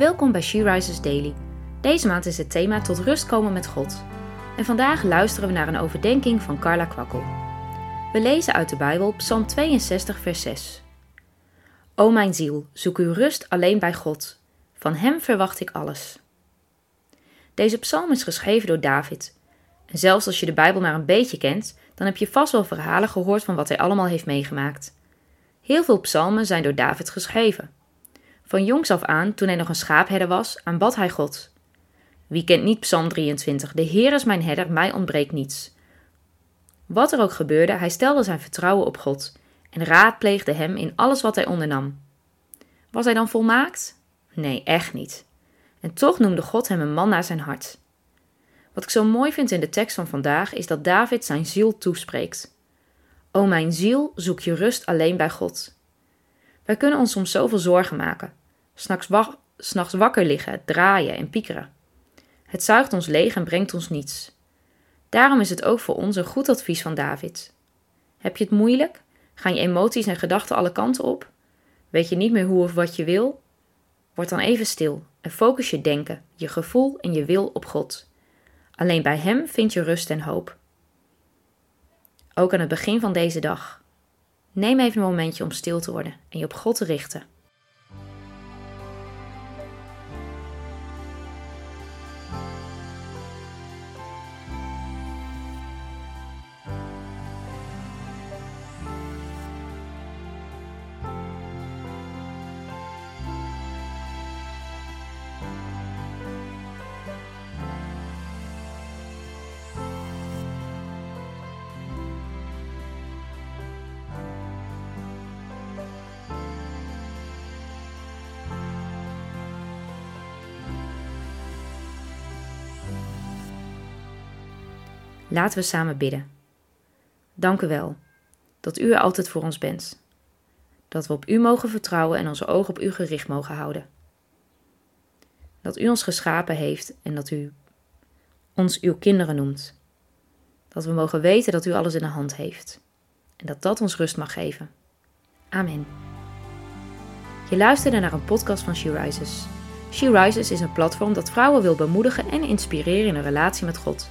Welkom bij She Rises Daily. Deze maand is het thema tot rust komen met God. En vandaag luisteren we naar een overdenking van Carla Kwakkel. We lezen uit de Bijbel Psalm 62, vers 6. O mijn ziel, zoek uw rust alleen bij God. Van Hem verwacht ik alles. Deze psalm is geschreven door David. En zelfs als je de Bijbel maar een beetje kent, dan heb je vast wel verhalen gehoord van wat hij allemaal heeft meegemaakt. Heel veel psalmen zijn door David geschreven. Van jongs af aan, toen hij nog een schaapherder was, aanbad hij God. Wie kent niet Psalm 23? De Heer is mijn herder, mij ontbreekt niets. Wat er ook gebeurde, hij stelde zijn vertrouwen op God en raadpleegde hem in alles wat hij ondernam. Was hij dan volmaakt? Nee, echt niet. En toch noemde God hem een man naar zijn hart. Wat ik zo mooi vind in de tekst van vandaag is dat David zijn ziel toespreekt. O mijn ziel, zoek je rust alleen bij God. Wij kunnen ons soms zoveel zorgen maken. S'nachts wa wakker liggen, draaien en piekeren. Het zuigt ons leeg en brengt ons niets. Daarom is het ook voor ons een goed advies van David. Heb je het moeilijk? Gaan je emoties en gedachten alle kanten op? Weet je niet meer hoe of wat je wil? Word dan even stil en focus je denken, je gevoel en je wil op God. Alleen bij Hem vind je rust en hoop. Ook aan het begin van deze dag. Neem even een momentje om stil te worden en je op God te richten. Laten we samen bidden. Dank u wel dat u er altijd voor ons bent. Dat we op u mogen vertrouwen en onze ogen op u gericht mogen houden. Dat u ons geschapen heeft en dat u ons uw kinderen noemt. Dat we mogen weten dat u alles in de hand heeft. En dat dat ons rust mag geven. Amen. Je luisterde naar een podcast van She Rises. She Rises is een platform dat vrouwen wil bemoedigen en inspireren in een relatie met God.